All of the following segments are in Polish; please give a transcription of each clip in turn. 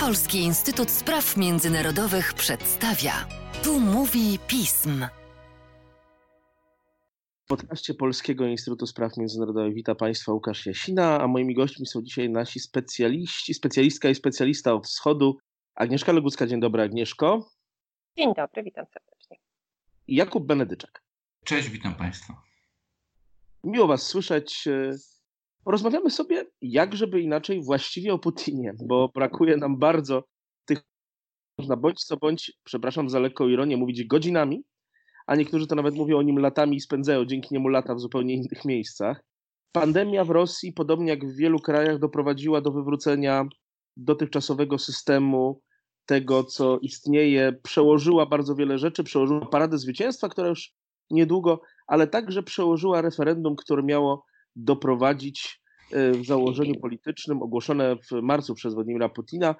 Polski Instytut Spraw Międzynarodowych przedstawia. Tu mówi pism. W podcaście Polskiego Instytutu Spraw Międzynarodowych witam Państwa Łukasz Jasina, a moimi gośćmi są dzisiaj nasi specjaliści, specjalistka i specjalista od wschodu Agnieszka Legucka. Dzień dobry Agnieszko. Dzień dobry, witam serdecznie. I Jakub Benedyczak. Cześć, witam Państwa. Miło Was słyszeć. Porozmawiamy sobie, jak żeby inaczej, właściwie o Putinie, bo brakuje nam bardzo tych, można bądź co bądź, przepraszam za lekką ironię, mówić godzinami, a niektórzy to nawet mówią o nim latami i spędzają dzięki niemu lata w zupełnie innych miejscach. Pandemia w Rosji, podobnie jak w wielu krajach, doprowadziła do wywrócenia dotychczasowego systemu, tego co istnieje, przełożyła bardzo wiele rzeczy, przełożyła paradę zwycięstwa, która już niedługo, ale także przełożyła referendum, które miało doprowadzić e, w założeniu politycznym ogłoszone w marcu przez Władimira Putina,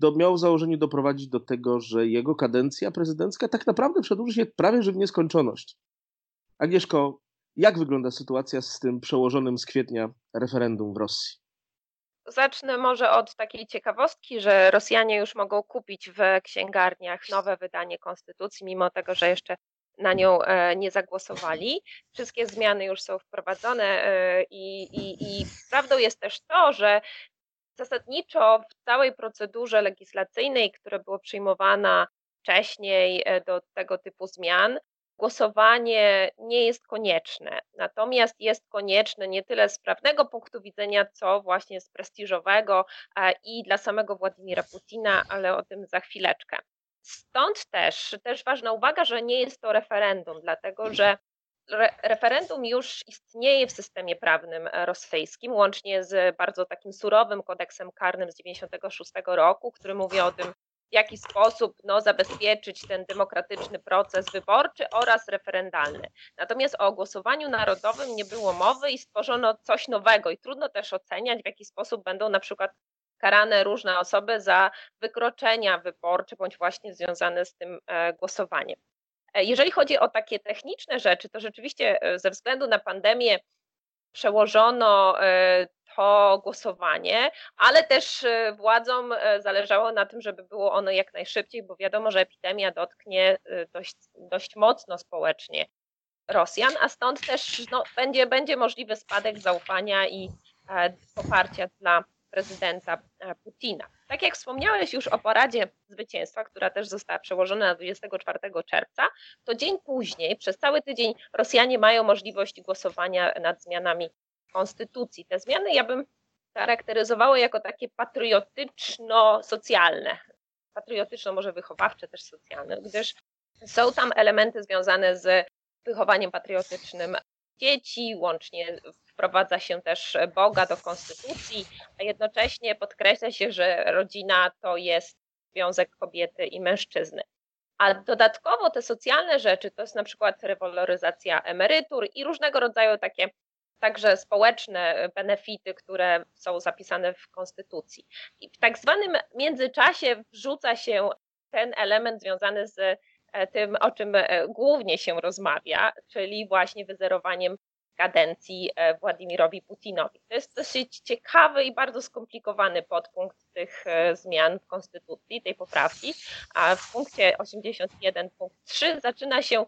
do, miał w założeniu doprowadzić do tego, że jego kadencja prezydencka tak naprawdę przedłuży się prawie że w nieskończoność. Agnieszko, jak wygląda sytuacja z tym przełożonym z kwietnia referendum w Rosji? Zacznę może od takiej ciekawostki, że Rosjanie już mogą kupić w księgarniach nowe wydanie konstytucji, mimo tego, że jeszcze na nią e, nie zagłosowali. Wszystkie zmiany już są wprowadzone e, i, i, i prawdą jest też to, że zasadniczo w całej procedurze legislacyjnej, która była przyjmowana wcześniej e, do tego typu zmian, głosowanie nie jest konieczne. Natomiast jest konieczne nie tyle z prawnego punktu widzenia, co właśnie z prestiżowego i dla samego Władimira Putina, ale o tym za chwileczkę. Stąd też, też ważna uwaga, że nie jest to referendum, dlatego że re, referendum już istnieje w systemie prawnym rosyjskim, łącznie z bardzo takim surowym kodeksem karnym z 1996 roku, który mówi o tym, w jaki sposób no, zabezpieczyć ten demokratyczny proces wyborczy oraz referendalny. Natomiast o głosowaniu narodowym nie było mowy i stworzono coś nowego i trudno też oceniać, w jaki sposób będą na przykład karane różne osoby za wykroczenia wyborcze bądź właśnie związane z tym e, głosowaniem. E, jeżeli chodzi o takie techniczne rzeczy, to rzeczywiście e, ze względu na pandemię przełożono to głosowanie, ale też władzom zależało na tym, żeby było ono jak najszybciej, bo wiadomo, że epidemia dotknie dość, dość mocno społecznie Rosjan, a stąd też no, będzie, będzie możliwy spadek zaufania i poparcia dla prezydenta e, Putina. Tak jak wspomniałeś już o paradzie zwycięstwa, która też została przełożona na 24 czerwca, to dzień później, przez cały tydzień Rosjanie mają możliwość głosowania nad zmianami konstytucji. Te zmiany ja bym charakteryzowała jako takie patriotyczno-socjalne. Patriotyczno, może wychowawcze, też socjalne, gdyż są tam elementy związane z wychowaniem patriotycznym dzieci, łącznie wprowadza się też Boga do konstytucji, a jednocześnie podkreśla się, że rodzina to jest związek kobiety i mężczyzny. A dodatkowo te socjalne rzeczy to jest na przykład rewaloryzacja emerytur i różnego rodzaju takie także społeczne benefity, które są zapisane w konstytucji. I w tak zwanym międzyczasie wrzuca się ten element związany z e, tym, o czym e, głównie się rozmawia, czyli właśnie wyzerowaniem kadencji e, Władimirowi Putinowi. To jest dosyć ciekawy i bardzo skomplikowany podpunkt tych e, zmian w Konstytucji, tej poprawki, a w punkcie 81.3 zaczyna się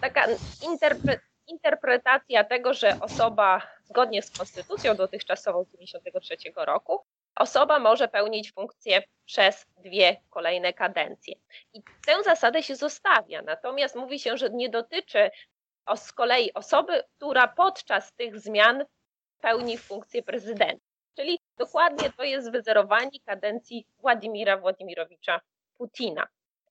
taka interpre interpretacja tego, że osoba zgodnie z konstytucją dotychczasową z 1993 roku, osoba może pełnić funkcję przez dwie kolejne kadencje. I tę zasadę się zostawia, natomiast mówi się, że nie dotyczy o, z kolei osoby, która podczas tych zmian pełni funkcję prezydenta. Czyli dokładnie to jest wyzerowanie kadencji Władimira Władimirowicza Putina.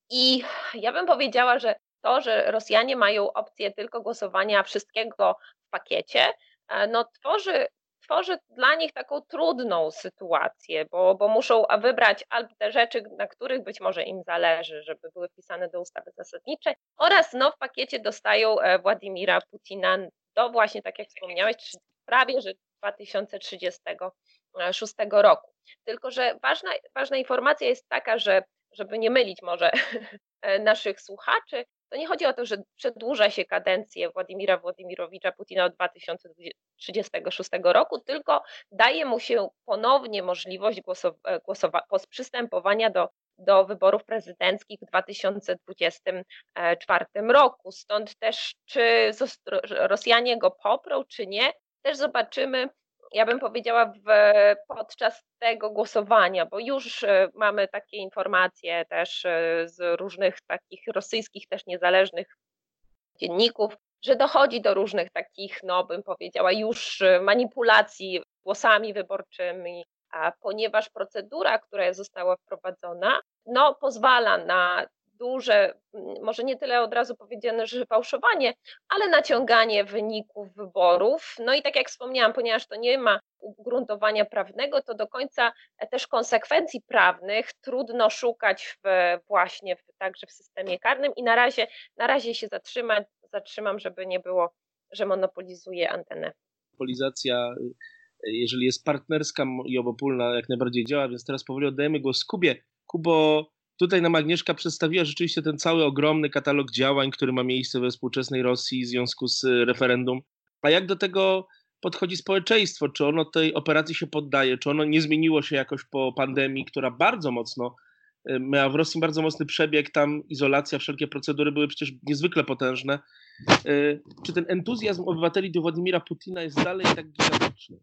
I ja bym powiedziała, że to, że Rosjanie mają opcję tylko głosowania wszystkiego w pakiecie, e, no tworzy tworzy dla nich taką trudną sytuację, bo, bo muszą wybrać albo te rzeczy, na których być może im zależy, żeby były wpisane do ustawy zasadniczej, oraz no, w pakiecie dostają e, Władimira Putina do właśnie, tak jak wspomniałeś, prawie że 2036 roku. Tylko, że ważna, ważna informacja jest taka, że żeby nie mylić może e, naszych słuchaczy, to nie chodzi o to, że przedłuża się kadencję Władimira Władimirowicza Putina od 2036 roku, tylko daje mu się ponownie możliwość głosowa- przystępowania do do wyborów prezydenckich w 2024 roku. Stąd też, czy Rosjanie go poprą, czy nie, też zobaczymy, ja bym powiedziała, w, podczas tego głosowania, bo już e, mamy takie informacje też e, z różnych takich rosyjskich, też niezależnych dzienników, że dochodzi do różnych takich, no bym powiedziała, już e, manipulacji głosami wyborczymi, a ponieważ procedura, która została wprowadzona, no, pozwala na duże, może nie tyle od razu powiedziane, że fałszowanie, ale naciąganie wyników wyborów. No i tak jak wspomniałam, ponieważ to nie ma ugruntowania prawnego, to do końca też konsekwencji prawnych trudno szukać w, właśnie w, także w systemie karnym i na razie, na razie się zatrzymać, zatrzymam, żeby nie było, że monopolizuje antenę. Monopolizacja jeżeli jest partnerska i obopólna, jak najbardziej działa, więc teraz powoli oddajemy głos Kubie. Kubo, tutaj nam Agnieszka przedstawiła rzeczywiście ten cały ogromny katalog działań, który ma miejsce we współczesnej Rosji w związku z referendum. A jak do tego podchodzi społeczeństwo? Czy ono tej operacji się poddaje? Czy ono nie zmieniło się jakoś po pandemii, która bardzo mocno y, miała w Rosji bardzo mocny przebieg, tam izolacja, wszelkie procedury były przecież niezwykle potężne. Y, czy ten entuzjazm obywateli do Władimira Putina jest dalej tak gigantyczny?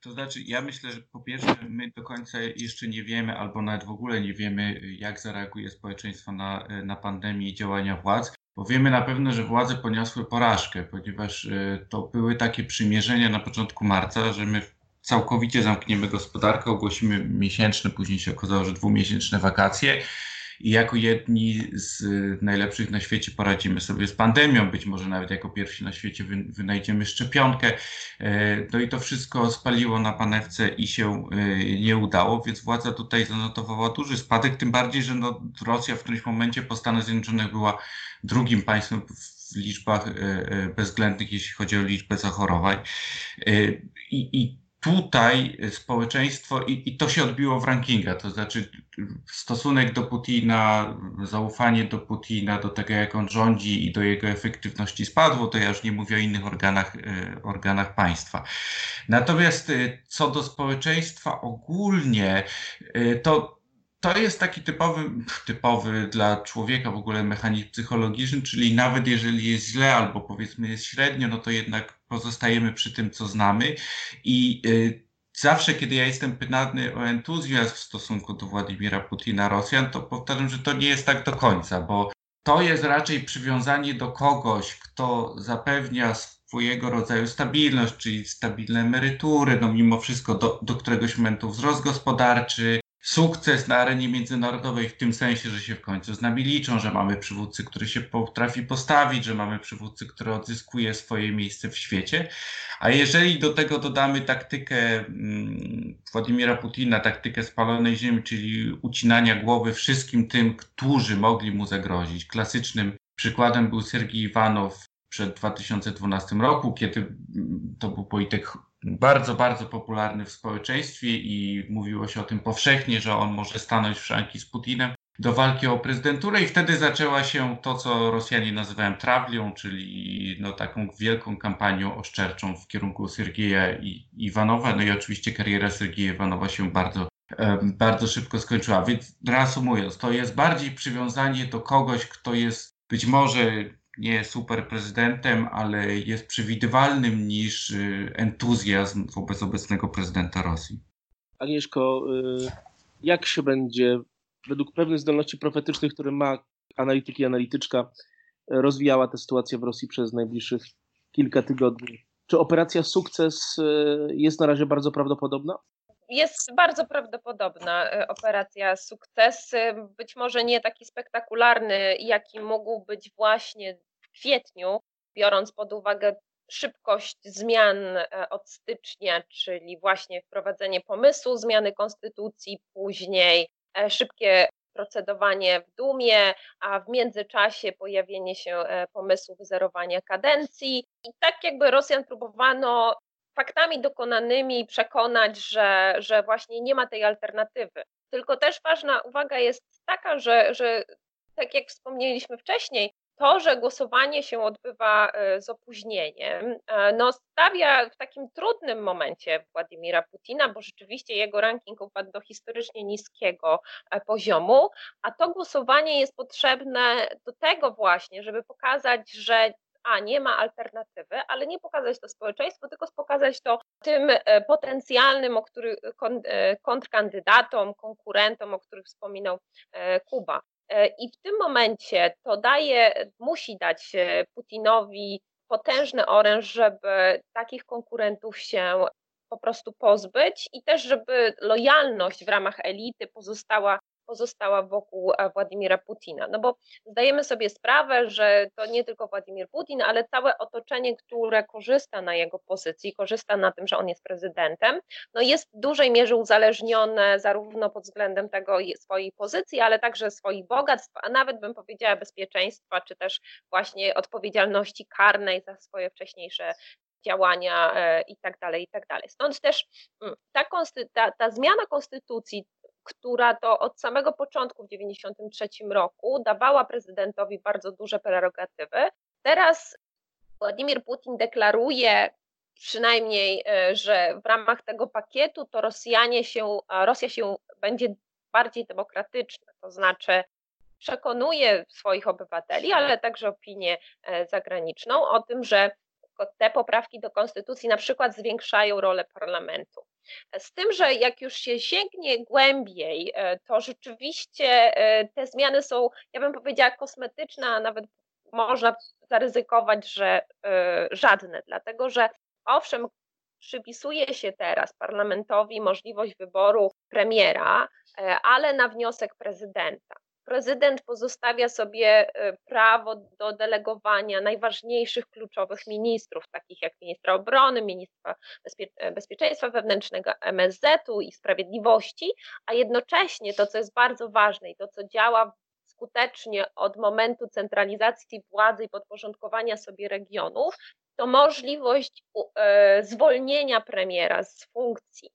To znaczy, ja myślę, że po pierwsze, my do końca jeszcze nie wiemy, albo nawet w ogóle nie wiemy, jak zareaguje społeczeństwo na, na pandemię i działania władz, bo wiemy na pewno, że władze poniosły porażkę, ponieważ e, to były takie przymierzenia na początku marca, że my całkowicie zamkniemy gospodarkę, ogłosimy miesięczne, później się okazało, że dwumiesięczne wakacje i jako jedni z najlepszych na świecie poradzimy sobie z pandemią, być może nawet jako pierwsi na świecie wynajdziemy szczepionkę. E, no i to wszystko spaliło na panewce i się e, nie udało, więc władza tutaj zanotowała duży spadek, tym bardziej, że no Rosja w którymś momencie po Stanach Zjednoczonych była drugim państwem w liczbach e, bezwzględnych, jeśli chodzi o liczbę zachorowań. I, i tutaj społeczeństwo, i, i, to się odbiło w rankingach, to znaczy stosunek do Putina, zaufanie do Putina, do tego jak on rządzi i do jego efektywności spadło, to ja już nie mówię o innych organach, e, organach państwa. Natomiast e, co do społeczeństwa ogólnie, e, to to jest taki typowy, typowy dla człowieka w ogóle mechanizm psychologiczny, czyli nawet jeżeli jest źle albo powiedzmy jest średnio, no to jednak pozostajemy przy tym, co znamy. I y, zawsze, kiedy ja jestem pytany o entuzjazm w stosunku do Władimira Putina Rosjan, to powtarzam, że to nie jest tak do końca, bo to jest raczej przywiązanie do kogoś, kto zapewnia swojego rodzaju stabilność, czyli stabilne emerytury, no mimo wszystko do, do któregoś momentu wzrost gospodarczy, sukces na arenie międzynarodowej w tym sensie, że się w końcu z nami liczą, że mamy przywódcy, który się potrafi postawić, że mamy przywódcy, który odzyskuje swoje miejsce w świecie. A jeżeli do tego dodamy taktykę mm, Władimira Putina, taktykę spalonej ziemi, czyli ucinania głowy wszystkim tym, którzy mogli mu zagrozić. Klasycznym przykładem był Sergij Iwanow przed 2012 roku, kiedy mm, to był polityk bardzo, bardzo popularny w społeczeństwie i mówiło się o tym powszechnie, że on może stanąć w szranki z Putinem do walki o prezydenturę i wtedy zaczęła się to, co Rosjanie nazywają trawlią, czyli no, taką wielką kampanią oszczerczą w kierunku Sergieja i Iwanowa. No i oczywiście kariera Sergieja Iwanowa się bardzo, bardzo szybko skończyła. Więc reasumując, to jest bardziej przywiązanie do kogoś, kto jest być może nie super prezydentem, ale jest przewidywalnym niż y, entuzjazm wobec obecnego prezydenta Rosji. Agnieszko, y, jak się będzie według pewnych zdolności profetycznych, które ma analityk i analityczka, rozwijała ta sytuacja w Rosji przez najbliższych kilka tygodni? Czy operacja sukces y, jest na razie bardzo prawdopodobna? jest bardzo prawdopodobna operacja sukces. Być może nie taki spektakularny, jaki mógł być właśnie kwietniu, biorąc pod uwagę szybkość zmian e, od stycznia, czyli właśnie wprowadzenie pomysłu zmiany konstytucji, później e, szybkie procedowanie w Dumie, a w międzyczasie pojawienie się pomysłu wyzerowania kadencji. I tak jakby Rosjan próbowano faktami dokonanymi przekonać, że, że właśnie nie ma tej alternatywy. Tylko też ważna uwaga jest taka, że, że tak jak wspomnieliśmy wcześniej, to, że głosowanie się odbywa e, z opóźnieniem, e, no stawia w takim trudnym momencie Władimira Putina, bo rzeczywiście jego ranking upadł do historycznie niskiego e, poziomu, a to głosowanie jest potrzebne do tego właśnie, żeby pokazać, że a nie ma alternatywy, ale nie pokazać to społeczeństwu, tylko pokazać to tym potencjalnym, o których, kontrkandydatom, konkurentom, o których wspominał Kuba. E, I w tym momencie to daje, musi dać e, Putinowi potężny oręż, żeby takich konkurentów się po prostu pozbyć i też, żeby lojalność w ramach elity pozostała pozostała wokół e, Władimira Putina. No bo zdajemy sobie sprawę, że to nie tylko Władimir Putin, ale całe otoczenie, które korzysta na jego pozycji, korzysta na tym, że on jest prezydentem, no jest w dużej mierze uzależnione zarówno pod względem tego swojej pozycji, ale także swoich bogactw, a nawet bym powiedziała bezpieczeństwa, czy też właśnie odpowiedzialności karnej za swoje wcześniejsze działania e, i tak dalej, i tak dalej. Stąd też mm, ta, ta, ta zmiana konstytucji która to od samego początku w 1993 roku dawała prezydentowi bardzo duże prerogatywy. Teraz Władimir Putin deklaruje przynajmniej, e, że w ramach tego pakietu to Rosjanie się, Rosja się będzie bardziej demokratyczna, to znaczy przekonuje swoich obywateli, ale także opinię e, zagraniczną o tym, że te poprawki do konstytucji na przykład zwiększają rolę parlamentu. Z tym, że jak już się sięgnie głębiej, e, to rzeczywiście e, te zmiany są, ja bym powiedziała, kosmetyczne, a nawet można zaryzykować, że e, żadne, dlatego że owszem, przypisuje się teraz parlamentowi możliwość wyboru premiera, ale na wniosek prezydenta prezydent pozostawia sobie e, prawo do delegowania najważniejszych kluczowych ministrów, takich jak ministra obrony, ministra bezpie e, bezpieczeństwa wewnętrznego, MSZ-u i sprawiedliwości, a jednocześnie to, co jest bardzo ważne i to, co działa skutecznie od momentu centralizacji władzy i podporządkowania sobie regionów, to możliwość e, zwolnienia premiera z funkcji.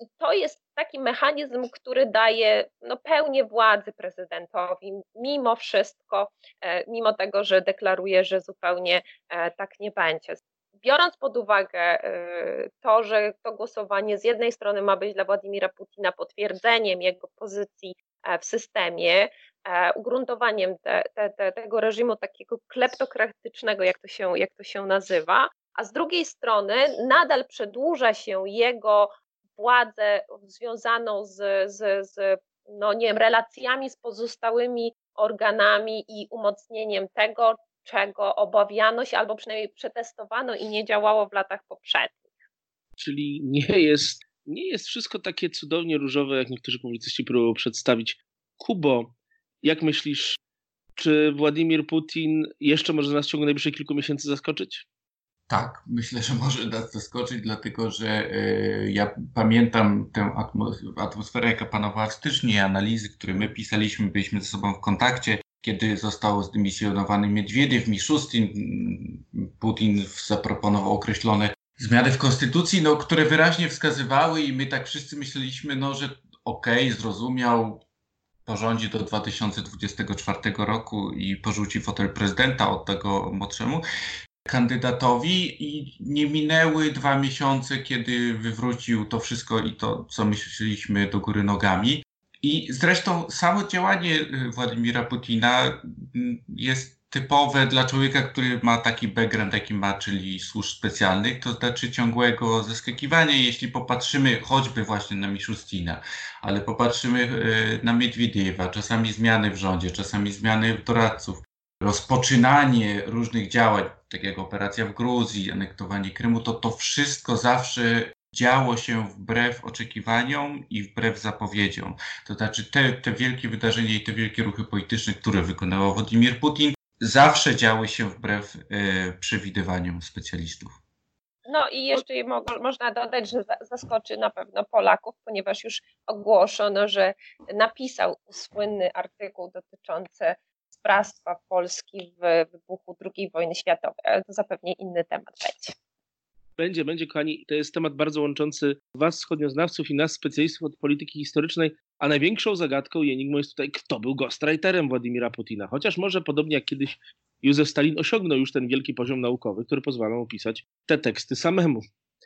I to jest taki mechanizm, który daje no, pełnię władzy prezydentowi, mimo wszystko, e, mimo tego, że deklaruje, że zupełnie e, tak nie będzie. Biorąc pod uwagę e, to, że to głosowanie z jednej strony ma być dla Władimira Putina potwierdzeniem jego pozycji w systemie, ugruntowaniem te, te, te, tego reżimu takiego kleptokratycznego, jak to, się, jak to się nazywa, a z drugiej strony nadal przedłuża się jego władzę związaną z, z, z no nie wiem, relacjami z pozostałymi organami i umocnieniem tego, czego obawiano się albo przynajmniej przetestowano i nie działało w latach poprzednich. Czyli nie jest, nie jest wszystko takie cudownie różowe, jak niektórzy publicyści próbują przedstawić. Kubo, jak myślisz, czy Władimir Putin jeszcze może nas w ciągu najbliższych kilku miesięcy zaskoczyć? Tak, myślę, że może nas zaskoczyć, dlatego że y, ja pamiętam tę atmosferę, jaka panowała w styczniu, analizy, które my pisaliśmy, byliśmy ze sobą w kontakcie, kiedy został zdymisjonowany Miedwiediew, Miszustin, Putin zaproponował określone zmiany w konstytucji, no, które wyraźnie wskazywały i my tak wszyscy myśleliśmy, no, że okej, okay, zrozumiał, porządzi do 2024 roku i porzuci fotel prezydenta od tego młodszemu kandydatowi i nie minęły dwa miesiące, kiedy wywrócił to wszystko i to, co myśleliśmy do góry nogami. I zresztą samo działanie y, Władimira Putina mm, jest typowe dla człowieka, który ma taki background, jaki ma, czyli służb specjalnych, to znaczy ciągłego zaskakiwania. Jeśli popatrzymy choćby właśnie na Miszustina, ale popatrzymy y, na Miedwiediewa, czasami zmiany w rządzie, czasami zmiany doradców, rozpoczynanie różnych działań, tak jak operacja w Gruzji, anektowanie Krymu, to to wszystko zawsze działo się wbrew oczekiwaniom i wbrew zapowiedziom. To znaczy te, te wielkie wydarzenia i te wielkie ruchy polityczne, które wykonał Władimir Putin, zawsze działy się wbrew e, przewidywaniom specjalistów. No i jeszcze mo można dodać, że zaskoczy na pewno Polaków, ponieważ już ogłoszono, że napisał słynny artykuł dotyczący sprawstwa Polski w wybuchu II wojny światowej, ale to zapewne inny temat będzie. Będzie, będzie, kochani. To jest temat bardzo łączący Was, wschodnioznawców, i nas, specjalistów od polityki historycznej. A największą zagadką i enigmą jest tutaj, kto był ghostwriterem Władimira Putina. Chociaż może podobnie jak kiedyś Józef Stalin osiągnął już ten wielki poziom naukowy, który pozwala mu pisać te teksty samemu.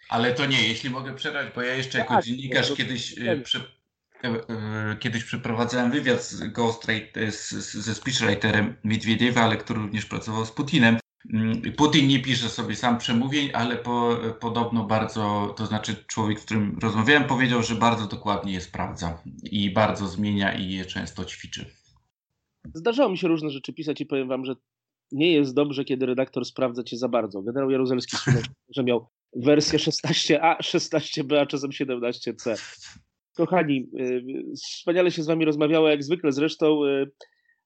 Ale to nie, jeśli mogę przerwać, bo ja jeszcze jako Tak, dziennikarz kiedyś, e, przy, e, kiedyś przeprowadzałem wywiad z ghostwriter, ze speechwriterem Miedwiediewa, ale który również pracował z Putinem. Mm, Putin nie pisze sobie sam przemówień, ale po, podobno bardzo, to znaczy człowiek, z którym rozmawiałem, powiedział, że bardzo dokładnie je sprawdza i bardzo zmienia i je często ćwiczy. Zdarzało mi się różne rzeczy pisać i powiem wam, że nie jest dobrze, kiedy redaktor sprawdza cię za bardzo. Generał Jaruzelski słynął, że miał wersję 16a, 16b, a czasem 17c. Kochani, y, wspaniale się z wami rozmawiało, jak zwykle zresztą. y,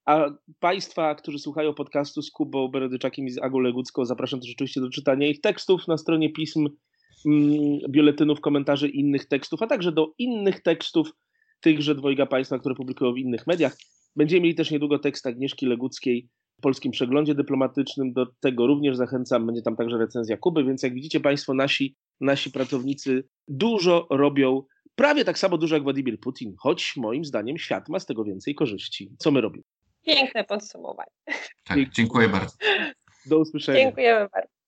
A Państwa, którzy słuchają podcastu z Kubą Beredyczakiem i z Agą Legucką, zapraszam też oczywiście do czytania ich tekstów na stronie pism, mm, biuletynów, komentarzy innych tekstów, a także do innych tekstów tychże dwojga Państwa, które publikują w innych mediach. Będziemy mieli też niedługo tekst Agnieszki Leguckiej w Polskim Przeglądzie Dyplomatycznym. Do tego również zachęcam. Będzie tam także recenzja Kuby, więc jak widzicie Państwo, nasi, nasi pracownicy dużo robią, prawie tak samo dużo jak Władimir Putin, choć moim zdaniem świat ma z tego więcej korzyści. Co my robimy? Piękne podsumowanie. Tak, dziękuję bardzo. Do usłyszenia. Dziękujemy bardzo.